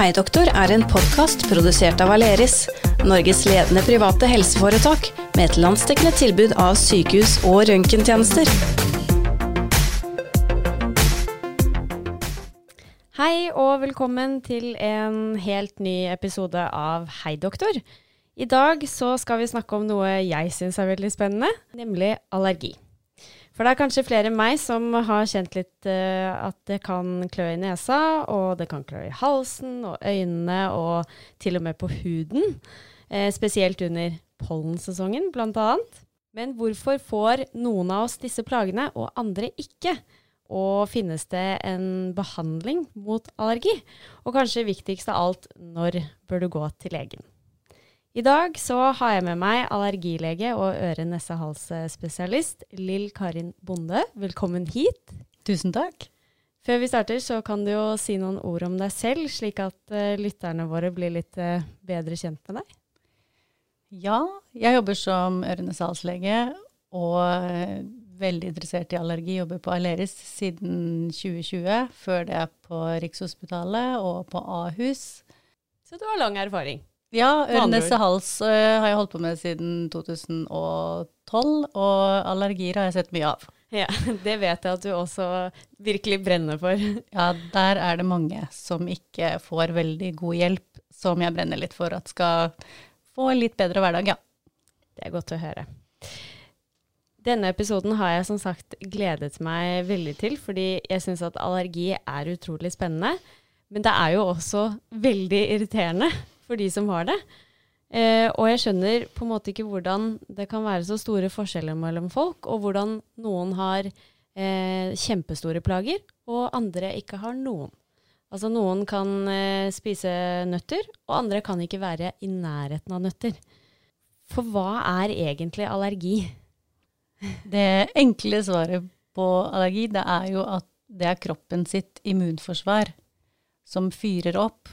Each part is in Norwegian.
Hei er en podkast produsert av Aleris, Norges ledende private helseforetak, med et landsdekkende tilbud av sykehus og røntgentjenester. Hei og velkommen til en helt ny episode av Hei doktor. I dag så skal vi snakke om noe jeg syns er veldig spennende, nemlig allergi. For det er kanskje flere enn meg som har kjent litt uh, at det kan klø i nesa, og det kan klø i halsen og øynene og til og med på huden. Eh, spesielt under pollensesongen, blant annet. Men hvorfor får noen av oss disse plagene, og andre ikke? Og finnes det en behandling mot allergi? Og kanskje viktigst av alt, når bør du gå til legen? I dag så har jeg med meg allergilege og øre-nese-hals-spesialist Lill Karin Bonde. Velkommen hit. Tusen takk. Før vi starter, så kan du jo si noen ord om deg selv, slik at uh, lytterne våre blir litt uh, bedre kjent med deg. Ja, jeg jobber som øre-nese-hals-lege og uh, veldig interessert i allergi. Jobber på Aleris siden 2020. Før det på Rikshospitalet og på Ahus. Så du har lang erfaring? Ja, øre-nese-hals uh, har jeg holdt på med siden 2012, og allergier har jeg sett mye av. Ja, Det vet jeg at du også virkelig brenner for. Ja, der er det mange som ikke får veldig god hjelp, som jeg brenner litt for at skal få en litt bedre hverdag, ja. Det er godt å høre. Denne episoden har jeg som sagt gledet meg veldig til, fordi jeg syns at allergi er utrolig spennende. Men det er jo også veldig irriterende for de som har det. Eh, og jeg skjønner på en måte ikke hvordan det kan være så store forskjeller mellom folk, og hvordan noen har eh, kjempestore plager, og andre ikke har noen. Altså noen kan eh, spise nøtter, og andre kan ikke være i nærheten av nøtter. For hva er egentlig allergi? Det enkle svaret på allergi, det er jo at det er kroppen sitt immunforsvar som fyrer opp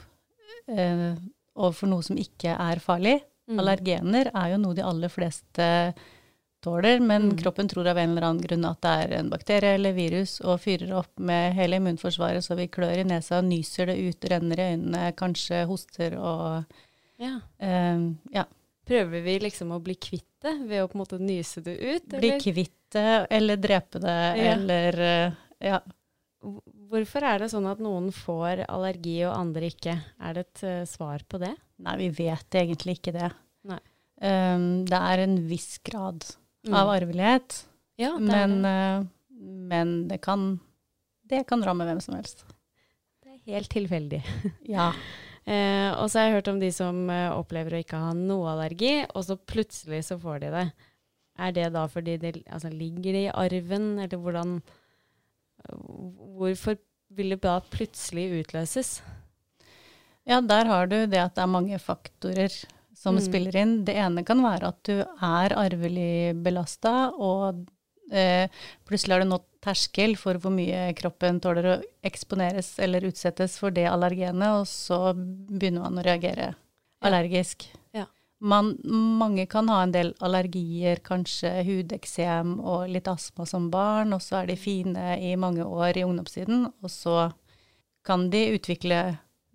eh, overfor noe som ikke er farlig. Mm. Allergener er jo noe de aller fleste tåler, men mm. kroppen tror av en eller annen grunn at det er en bakterie eller virus, og fyrer opp med hele immunforsvaret så vi klør i nesa, nyser det ut, renner i øynene, kanskje hoster og ja. Um, ja. Prøver vi liksom å bli kvitt det ved å på en måte nyse det ut? Eller? Bli kvitt det, eller drepe det, ja. eller uh, ja. Hvorfor er det sånn at noen får allergi og andre ikke? Er det et uh, svar på det? Nei, vi vet egentlig ikke det. Um, det er en viss grad mm. av arvelighet, ja, det men. Uh, men det kan, det kan ramme hvem som helst. Det er helt tilfeldig. ja. Uh, og så har jeg hørt om de som opplever å ikke ha noe allergi, og så plutselig så får de det. Er det da fordi det altså, ligger det i arven, eller hvordan Hvorfor vil det da plutselig utløses? Ja, der har du det at det er mange faktorer som mm. spiller inn. Det ene kan være at du er arvelig belasta, og eh, plutselig har du nådd terskel for hvor mye kroppen tåler å eksponeres eller utsettes for det allergenet, og så begynner man å reagere allergisk. Ja. Man, mange kan ha en del allergier, kanskje hudeksem og litt astma som barn, og så er de fine i mange år i ungdomstiden, og så kan de utvikle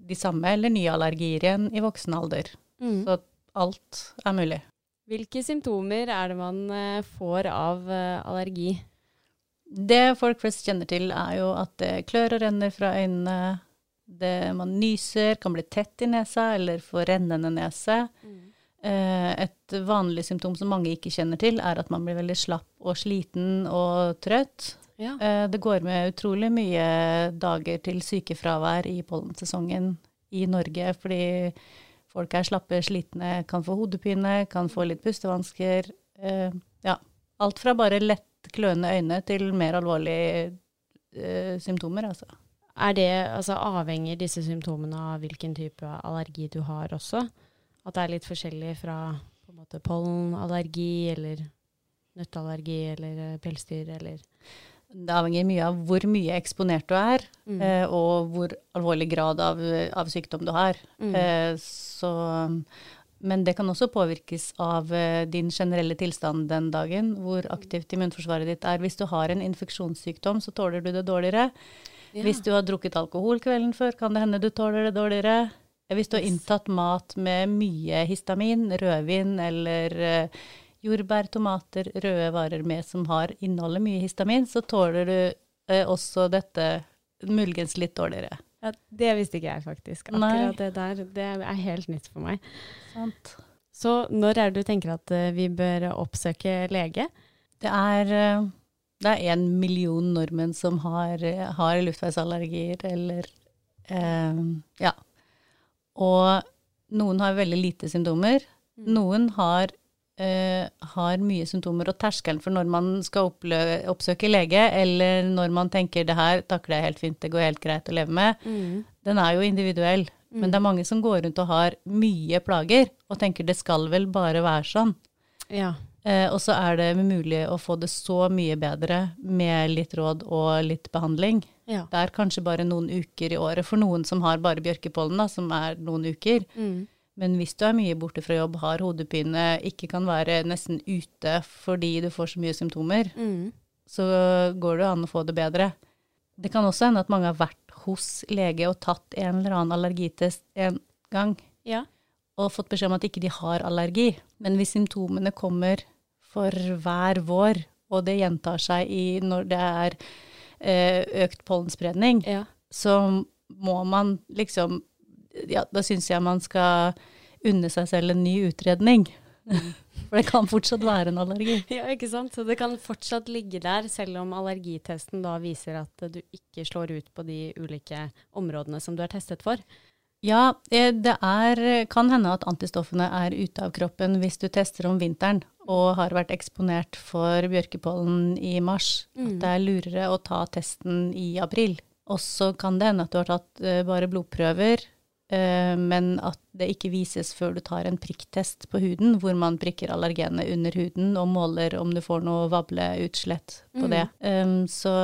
de samme eller nye allergier igjen i voksen alder. Mm. Så alt er mulig. Hvilke symptomer er det man eh, får av eh, allergi? Det folk flest kjenner til, er jo at det klør og renner fra øynene. Det man nyser, kan bli tett i nesa eller få rennende nese. Eh, et vanlig symptom som mange ikke kjenner til, er at man blir veldig slapp og sliten og trøtt. Ja. Eh, det går med utrolig mye dager til sykefravær i pollensesongen i Norge fordi folk er slappe, slitne, kan få hodepine, kan få litt pustevansker. Eh, ja. Alt fra bare lett kløende øyne til mer alvorlige symptomer, altså. Er det, altså Avhenger disse symptomene av hvilken type allergi du har også? At det er litt forskjellig fra på en måte pollenallergi eller nøtteallergi eller eh, pelsdyr eller Det avhenger mye av hvor mye eksponert du er, mm. eh, og hvor alvorlig grad av, av sykdom du har. Mm. Eh, så, men det kan også påvirkes av eh, din generelle tilstand den dagen, hvor aktivt immunforsvaret ditt er. Hvis du har en infeksjonssykdom, så tåler du det dårligere. Ja. Hvis du har drukket alkohol kvelden før, kan det hende du tåler det dårligere. Hvis du har inntatt mat med mye histamin, rødvin eller uh, jordbær, tomater, røde varer med som har inneholder mye histamin, så tåler du uh, også dette muligens litt dårligere. Ja, Det visste ikke jeg faktisk. Akkurat Nei. det der det er helt nytt for meg. Sant. Så når er det du tenker at uh, vi bør oppsøke lege? Det er det er én million nordmenn som har, har luftveisallergier eller eh, Ja. Og noen har veldig lite symptomer. Mm. Noen har, eh, har, mye symptomer, og terskelen for når man skal oppsøke lege, eller når man tenker det her takler jeg helt fint, det går helt greit å leve med, mm. den er jo individuell. Mm. Men det er mange som går rundt og har mye plager, og tenker det skal vel bare være sånn. Ja. Eh, og så er det mulig å få det så mye bedre med litt råd og litt behandling. Ja. Det er kanskje bare noen uker i året for noen som har bare bjørkepollen, da, som er noen uker. Mm. Men hvis du er mye borte fra jobb, har hodepine, ikke kan være nesten ute fordi du får så mye symptomer, mm. så går det an å få det bedre. Det kan også hende at mange har vært hos lege og tatt en eller annen allergitest en gang. Ja. Og fått beskjed om at ikke de har allergi. Men hvis symptomene kommer for hver vår, og det gjentar seg i når det er økt pollenspredning, ja. så må man liksom Ja, da syns jeg man skal unne seg selv en ny utredning. Mm. For det kan fortsatt være en allergi. Ja, ikke sant. Så det kan fortsatt ligge der, selv om allergitesten da viser at du ikke slår ut på de ulike områdene som du er testet for. Ja, eh, det er, kan hende at antistoffene er ute av kroppen hvis du tester om vinteren og har vært eksponert for bjørkepollen i mars, mm. at det er lurere å ta testen i april. Og så kan det hende at du har tatt uh, bare blodprøver, uh, men at det ikke vises før du tar en prikktest på huden, hvor man prikker allergenet under huden og måler om du får noe vableutslett på mm. det. Um, så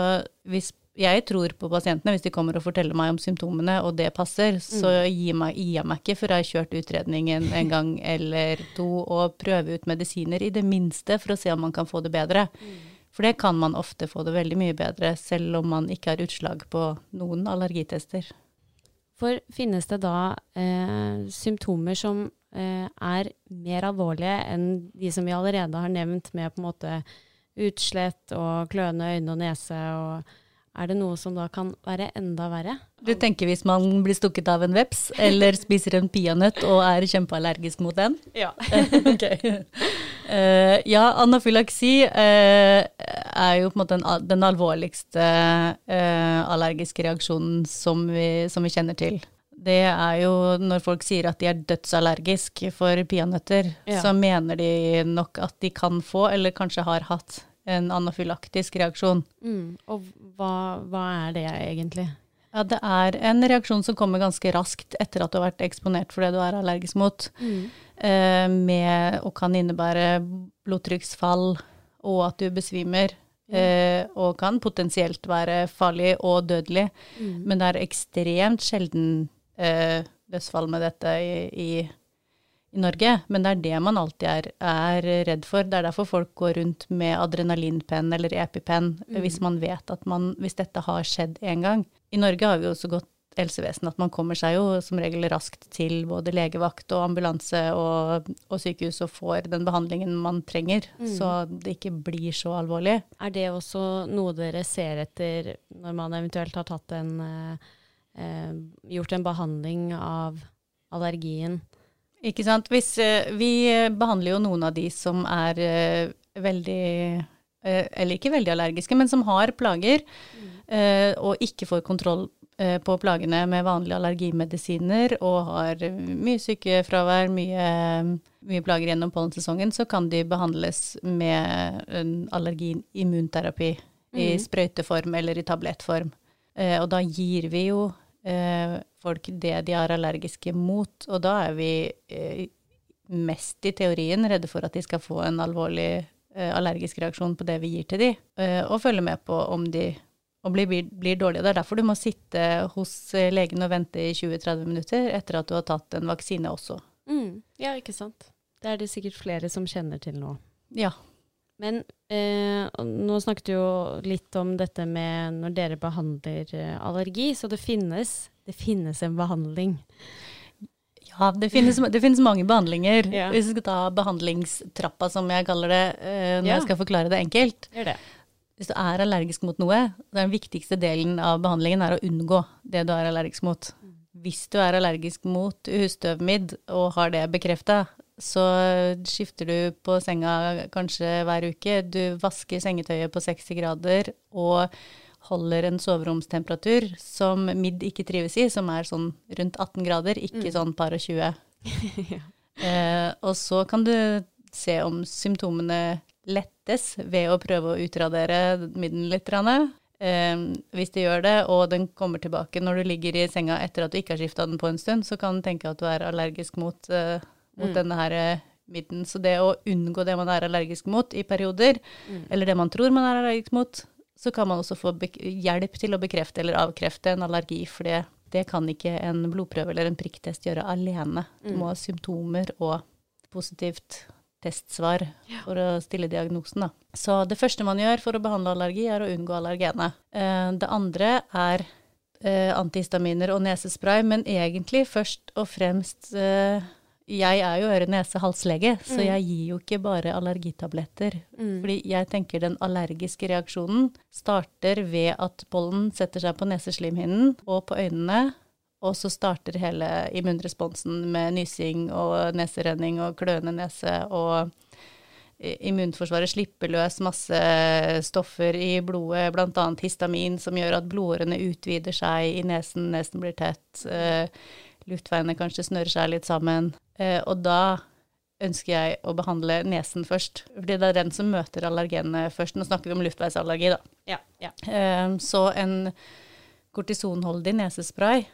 hvis jeg tror på pasientene. Hvis de kommer og forteller meg om symptomene, og det passer, så mm. gir, meg, gir, jeg meg ikke før jeg har kjørt utredningen en gang eller to, og prøve ut medisiner i det minste for å se om man kan få det bedre. Mm. For det kan man ofte få det veldig mye bedre, selv om man ikke har utslag på noen allergitester. For finnes det da eh, symptomer som eh, er mer alvorlige enn de som vi allerede har nevnt, med på en måte utslett og kløende øyne og nese og er det noe som da kan være enda verre? Du tenker hvis man blir stukket av en veps, eller spiser en peanøtt og er kjempeallergisk mot den? Ja. okay. uh, ja, anafylaksi uh, er jo på en måte den, den alvorligste uh, allergiske reaksjonen som vi, som vi, kjenner til. Det er jo når folk sier at de er dødsallergisk for peanøtter, ja. så mener de nok at de kan få, eller kanskje har hatt, en anafylaktisk reaksjon. Mm. Og hva, hva, er det egentlig? Ja, det er en reaksjon som kommer ganske raskt etter at du har vært eksponert for det du er allergisk mot, mm. eh, med, og kan innebære blodtrykksfall og at du besvimer. Eh, og kan potensielt være farlig og dødelig. Mm. Men det er ekstremt sjelden eh, dødsfall med dette i, i i Norge, men det er det man alltid er, er, redd for. Det er derfor folk går rundt med adrenalinpenn eller epipenn, mm. hvis man vet at man, hvis dette har skjedd en gang. I Norge har vi jo så godt helsevesen at man kommer seg jo som regel raskt til både legevakt og ambulanse og, og sykehus og får den behandlingen man trenger, mm. så det ikke blir så alvorlig. Er det også noe dere ser etter når man eventuelt har tatt en eh, eh gjort en behandling av allergien? Ikke sant. Hvis, uh, vi behandler jo noen av de som er uh, veldig Eller ikke veldig allergiske, men som har plager, mm. og ikke får kontroll på plagene med vanlige allergimedisiner og har mye sykefravær, mye, mye plager gjennom pollensesongen, så kan de behandles med allergiimmunterapi mm. i sprøyteform eller i tablettform. og da gir vi jo folk det de er allergiske mot. Og da er vi eh, mest i teorien redde for at de skal få en alvorlig eh, allergisk reaksjon på det vi gir til de, eh, og følge med på om de blir, blir dårlige. Det er derfor du må sitte hos eh, legen og vente i 20-30 minutter etter at du har tatt en vaksine også. Mm, ja, ikke sant. Det er det sikkert flere som kjenner til nå. Ja. Men eh, nå snakket du jo litt om dette med når dere behandler eh, allergi, så det finnes det finnes en behandling. Ja, det finnes, det finnes mange behandlinger. Ja. Hvis vi skal ta behandlingstrappa, som jeg kaller det, eh, når Ja. jeg skal forklare det enkelt. Det. Hvis du er allergisk mot noe, så er den viktigste delen av behandlingen er å unngå det du er allergisk mot. Hvis du er allergisk mot husstøvmidd og har det bekrefta, så skifter du på senga kanskje hver uke. Du vasker sengetøyet på 60 grader og holder en soveromstemperatur som midd ikke trives i, som er sånn rundt 18 grader, ikke sånn par og 20. Eh, og så kan du se om symptomene lettes ved å prøve å utradere midden litt. Eh, hvis det gjør det, og den kommer tilbake når du ligger i senga etter at du ikke har skifta den på en stund, så kan du tenke at du er allergisk mot, eh, mot denne her eh, midden. Så det å unngå det man er allergisk mot i perioder, eller det man tror man er allergisk mot, så kan man også få hjelp til å bekrefte eller avkrefte en allergi, for det, det kan ikke en blodprøve eller en prikktest gjøre alene. Du må ha symptomer og positivt testsvar for å stille diagnosen. Da. Så det første man gjør for å behandle allergi, er å unngå allergenet. Eh, det andre er eh, antihistaminer og nesespray, men egentlig først og fremst eh, Jeg er jo øre-nese-halslege, så jeg gir jo ikke bare allergitabletter. Fordi jeg tenker den allergiske reaksjonen starter ved at pollen setter seg på neseslimhinnen og på øynene, og så starter hele immunresponsen med nysing og neserenning og kløende nese, og immunforsvaret slipper løs masse stoffer i blodet, bl.a. histamin, som gjør at blodårene utvider seg i nesen, nesen blir tett, eh, luftveiene kanskje snører seg litt sammen. Eh, og da ønsker jeg å behandle nesen først, fordi det er den som møter allergenene først. Nå snakker vi om luftveisallergi, da. Ja. ja. Eh, Så en kortisonholdig nesespray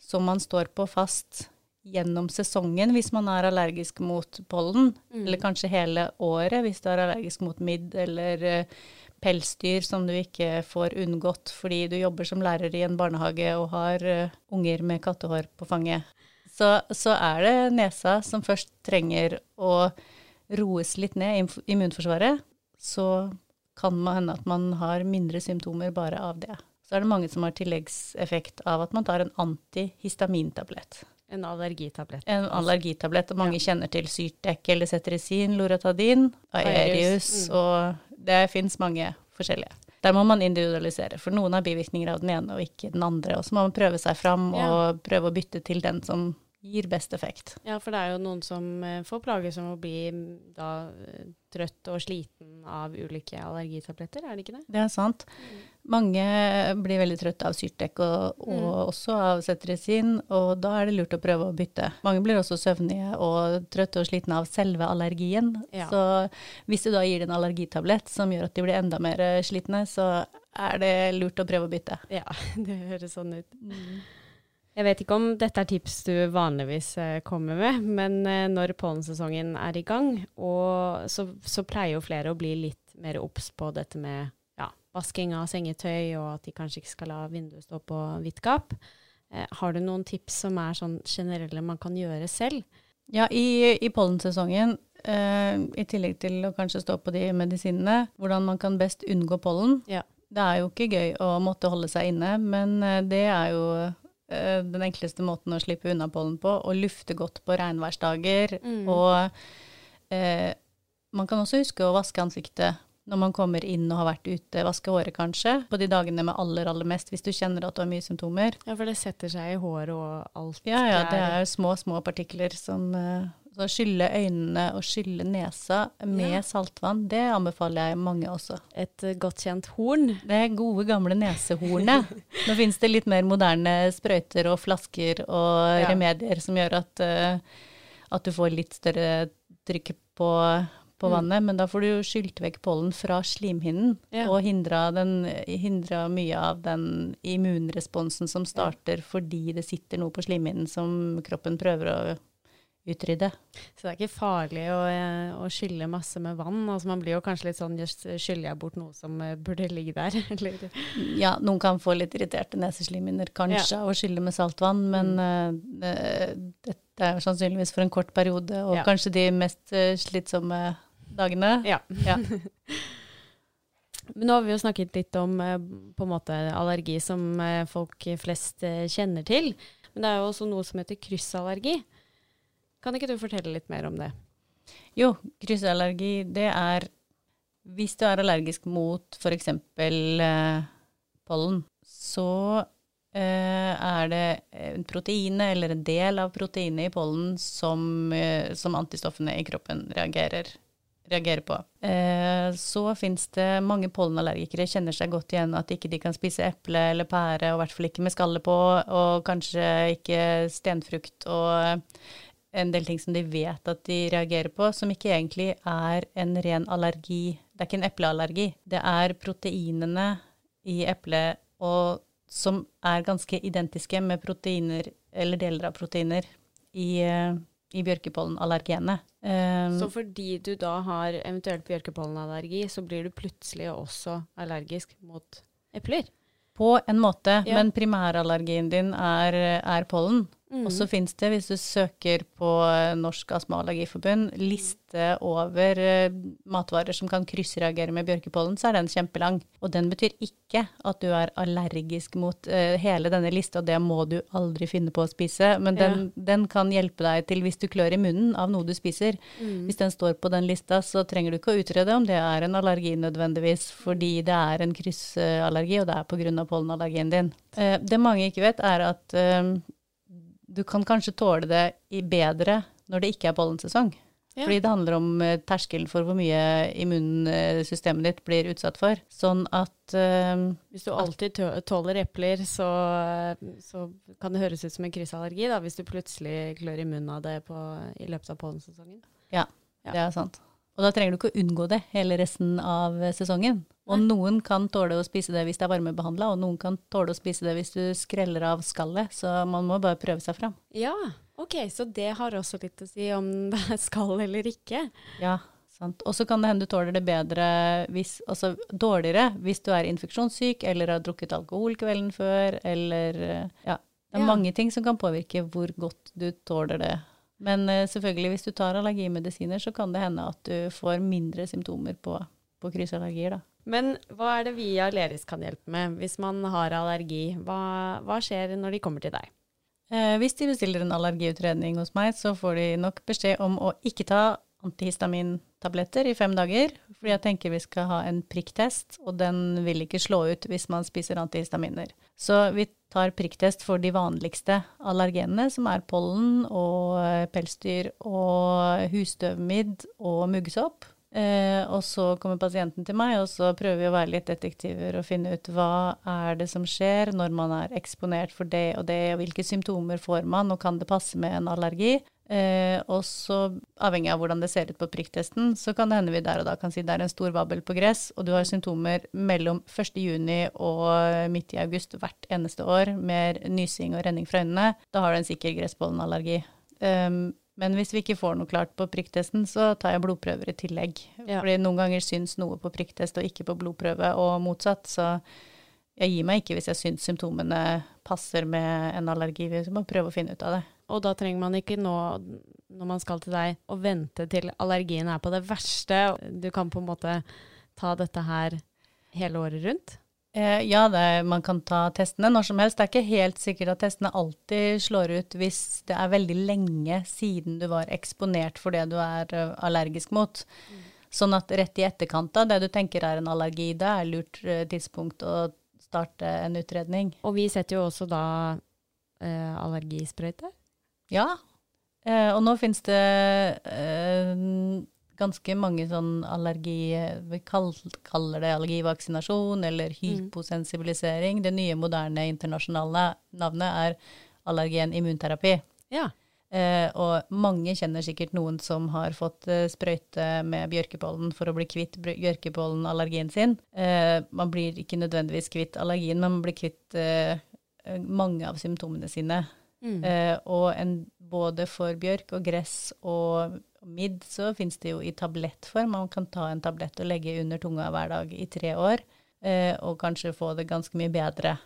som man står på fast gjennom sesongen hvis man er allergisk mot pollen, eller kanskje hele året hvis du er allergisk mot midd eller eh, pelsdyr som du ikke får unngått fordi du jobber som lærer i en barnehage og har eh, unger med kattehår på fanget. Så, så er det nesa som først trenger å roes litt ned i immunforsvaret. Så kan man hende at man har mindre symptomer bare av det. Så er det mange som har tilleggseffekt av at man tar en antihistamintablett. En allergitablett. En allergitablett, og mange kjenner til Syrtec eller Cetirizin, Loratadin, Aerius, Mm. og det fins mange forskjellige. Der må man individualisere, for noen har bivirkninger av den ene og ikke den andre. Og så må man prøve seg fram Ja. og prøve å bytte til den som gir best effekt. Ja, for det er jo noen som eh, får plager som å bli mm, da eh, trøtt og sliten av ulike allergitabletter, er det ikke det? Det er sant. Mange blir veldig trøtte av syrtek og, og også av Cetirizin, og da er det lurt å prøve å bytte. Mange blir også søvnige og trøtte og slitne av selve allergien. Ja. Så hvis du da gir dem en allergitablett som gjør at de blir enda mer eh, slitne, så er det lurt å prøve å bytte. Ja, det høres sånn ut. Jeg vet ikke om dette er tips du vanligvis eh, kommer med, men eh, når pollensesongen er i gang, så, så pleier jo flere å bli litt mer obs på dette med vasking av sengetøy, og at de kanskje ikke skal la vinduet stå på vidt gap. Eh, har du noen tips som er sånn generelle man kan gjøre selv? Ja, i, i pollensesongen, eh, i tillegg til å kanskje stå på de medisinene, hvordan man kan best unngå pollen. Ja. Det er jo ikke gøy å måtte holde seg inne, men eh, det er jo eh, den enkleste måten å slippe unna pollen på. Å lufte godt på regnværsdager. Og eh, man kan også huske å vaske ansiktet når man kommer inn og har vært ute, vaske håret kanskje, på de dagene med aller, aller mest, hvis du kjenner at du har mye symptomer. Ja, for det setter seg i håret og alt. Ja, ja, det er små, små partikler som eh, Så skylle øynene og skylle nesa med Ja. saltvann, det anbefaler jeg mange også. et eh, godt kjent horn. Det gode, gamle nesehornet. Nå finnes det litt mer moderne sprøyter og flasker og Ja. remedier som gjør at, eh, at du får litt større trykk på, på Mm. vannet, men da får du jo skylt vekk pollen fra slimhinnen Ja. og hindra, den, hindra mye av den immunresponsen som starter fordi det sitter noe på slimhinnen som kroppen prøver å utrydde. Så det er ikke farlig å, eh, å skylle masse med vann. Altså man blir jo kanskje litt sånn Jøss, skyller jeg bort noe som eh, burde ligge der? Eller Ja, noen kan få litt irriterte neseslimhinner kanskje av å skylle med saltvann, men Mm. uh, dette er sannsynligvis for en kort periode, og Ja. kanskje de mest eh, slitsomme dagene. Ja. Ja. Men nå har vi jo snakket litt om eh, på en måte allergi som eh, folk flest eh, kjenner til. Men det er jo også noe som heter kryssallergi. Kan ikke du fortelle litt mer om det? Jo, kryssallergi, det er hvis du er allergisk mot f.eks. Eh, pollen, så eh, er det en proteine eller en del av proteinet i pollen som, eh, som antistoffene i kroppen reagerer, reagerer på. Eh, så fins det mange pollenallergikere kjenner seg godt igjen at ikke de kan spise eple eller pære, og i hvert fall ikke med skallet på, og kanskje ikke stenfrukt. og en del ting som de vet at de reagerer på, som ikke egentlig er en ren allergi. Det er ikke en epleallergi. Det er proteinene i eplet som er ganske identiske med proteiner, eller deler av proteiner, i, eh, i bjørkepollenallergenet. Um, så fordi du da har eventuelt bjørkepollenallergi, så blir du plutselig også allergisk mot epler? På en måte, ja. men primærallergien din er, er pollen. Mm. Og så fins det, hvis du søker på Norsk astma- og allergiforbund, liste over uh, matvarer som kan kryssreagere med bjørkepollen, så er den kjempelang. Og den betyr ikke at du er allergisk mot uh, hele denne lista, og det må du aldri finne på å spise. Men den, ja. den, kan hjelpe deg til hvis du klør i munnen av noe du spiser. Mm. Hvis den står på den lista, så trenger du ikke å utrede om det er en allergi nødvendigvis, fordi det er en kryssallergi, og det er pga. pollenallergien din. Det mange ikke vet, er at du kan kanskje tåle det bedre når det ikke er pollensesong. Ja. Fordi det handler om eh, terskelen for hvor mye immunsystemet ditt blir utsatt for. Sånn at uh, Hvis du alltid tåler epler, så, så, kan det høres ut som en kryssallergi, da, hvis du plutselig klør i munnen av det på, i løpet av pollensesongen. Ja, ja, det er sant. Og da trenger du ikke å unngå det hele resten av sesongen. Og noen kan tåle å spise det hvis det er varmebehandla, og noen kan tåle å spise det hvis du skreller av skallet. Så man må bare prøve seg fram. Ja, ok. Så det har også litt å si om det er skall eller ikke. Ja, sant. Og så kan det hende du tåler det bedre hvis, altså dårligere hvis du er infeksjonssyk eller har drukket alkohol kvelden før, eller ja. Det er ja. mange ting som kan påvirke hvor godt du tåler det. Men uh, selvfølgelig, hvis du tar allergimedisiner, så kan det hende at du får mindre symptomer på, på kryssallergier, da. Men hva er det vi i Aleris kan hjelpe med hvis man har allergi? Hva, hva skjer når de kommer til deg? Eh, hvis de bestiller en allergiutredning hos meg, så får de nok beskjed om å ikke ta antihistamintabletter i fem dager, fordi jeg tenker vi skal ha en prikktest, og den vil ikke slå ut hvis man spiser antihistaminer. Så vi tar prikktest for de vanligste allergenene, som er pollen og pelsdyr og husstøvmidd og muggsopp. Eh, og så kommer pasienten til meg, og så prøver vi å være litt detektiver og finne ut hva er det som skjer når man er eksponert for det og det, og hvilke symptomer får man, og kan det passe med en allergi. Eh, og så, avhengig av hvordan det ser ut på prikktesten, så kan det hende vi der og da kan si det er en stor vabbel på gress, og du har symptomer mellom 1.6 og midt i august hvert eneste år med nysing og renning fra øynene. Da har du en sikker gresspollenallergi. Um, men hvis vi ikke får noe klart på prikktesten, så tar jeg blodprøver i tillegg. Ja. Fordi noen ganger syns noe på prikktest og ikke på blodprøve, og motsatt. Så jeg gir meg ikke hvis jeg syns symptomene passer med en allergi. Vi må prøve å finne ut av det. Og da trenger man ikke nå, når man skal til deg, å vente til allergien er på det verste. Du kan på en måte ta dette her hele året rundt? Eh, ja, det, man kan ta testene når som helst. Det er ikke helt sikkert at testene alltid slår ut hvis det er veldig lenge siden du var eksponert for det du er uh, allergisk mot. Mm. Sånn at rett i etterkant av det du tenker er en allergi, det er lurt uh, tidspunkt å starte en utredning. Og vi setter jo også da eh, allergisprøyte? Ja, og nå finnes det ganske mange sånn allergi Vi kaller det allergivaksinasjon eller mm. hyposensibilisering. Mm. Det nye, moderne internasjonale navnet er allergen immunterapi. Ja. Eh, og mange kjenner sikkert noen som har fått eh, sprøyte med bjørkepollen for å bli kvitt bjørkepollenallergien sin. Eh, man blir ikke nødvendigvis kvitt allergien, men man blir kvitt eh, mange av symptomene sine. Mm. Eh, og en, både for bjørk og gress og midd så finnes det jo i tablettform. Man kan ta en tablett og legge under tunga hver dag i tre år, eh, og kanskje få det ganske mye bedre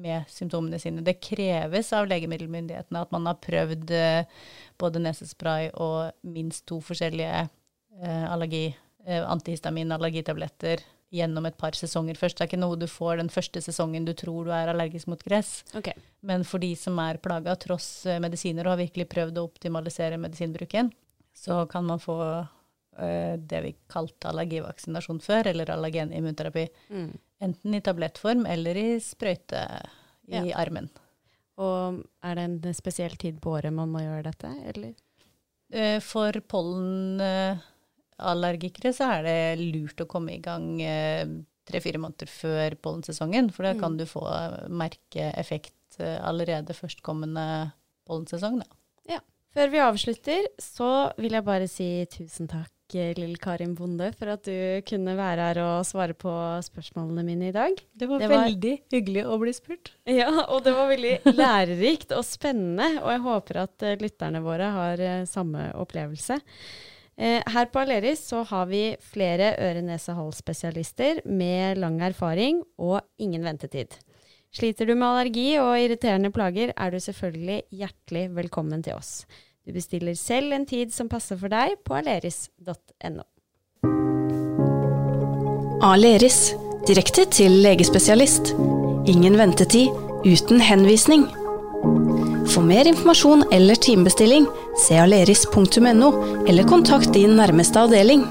med symptomene sine. Det kreves av legemiddelmyndighetene at man har prøvd eh, både nesespray og minst to forskjellige eh, allergi, eh, antihistamin allergitabletter gjennom et par sesonger først. Det er ikke noe du får den første sesongen du tror du er allergisk mot gress. Okay. Men for de som er plaga tross eh, medisiner og har virkelig prøvd å optimalisere medisinbruken, så kan man få eh, det vi kalte allergivaksinasjon før, eller allergenimmunterapi. Mm. Enten i tablettform eller i sprøyte i Ja. armen. Og er det en spesiell tid på året man må gjøre dette, eller? Eh, For pollenallergikere så er det lurt å komme i gang eh, tre-fire måneder før pollensesongen, for da kan Mm. du få merke effekt eh, allerede førstkommende pollensesong. Da. Før vi avslutter, så vil jeg bare si tusen takk, Lill Karin Bonde, for at du kunne være her og svare på spørsmålene mine i dag. Det var Det var- veldig hyggelig å bli spurt. Ja, og det var veldig lærerikt og spennende, og jeg håper at eh, lytterne våre har eh, samme opplevelse. Eh, her på Aleris så har vi flere øre-nese-hals-spesialister med lang erfaring og ingen ventetid. Sliter du med allergi og irriterende plager, er du selvfølgelig hjertelig velkommen til oss. Du bestiller selv en tid som passer for deg på aleris.no. Aleris, direkte til legespesialist. Ingen ventetid, uten henvisning. For mer informasjon eller timebestilling, se aleris.no, eller kontakt din nærmeste avdeling.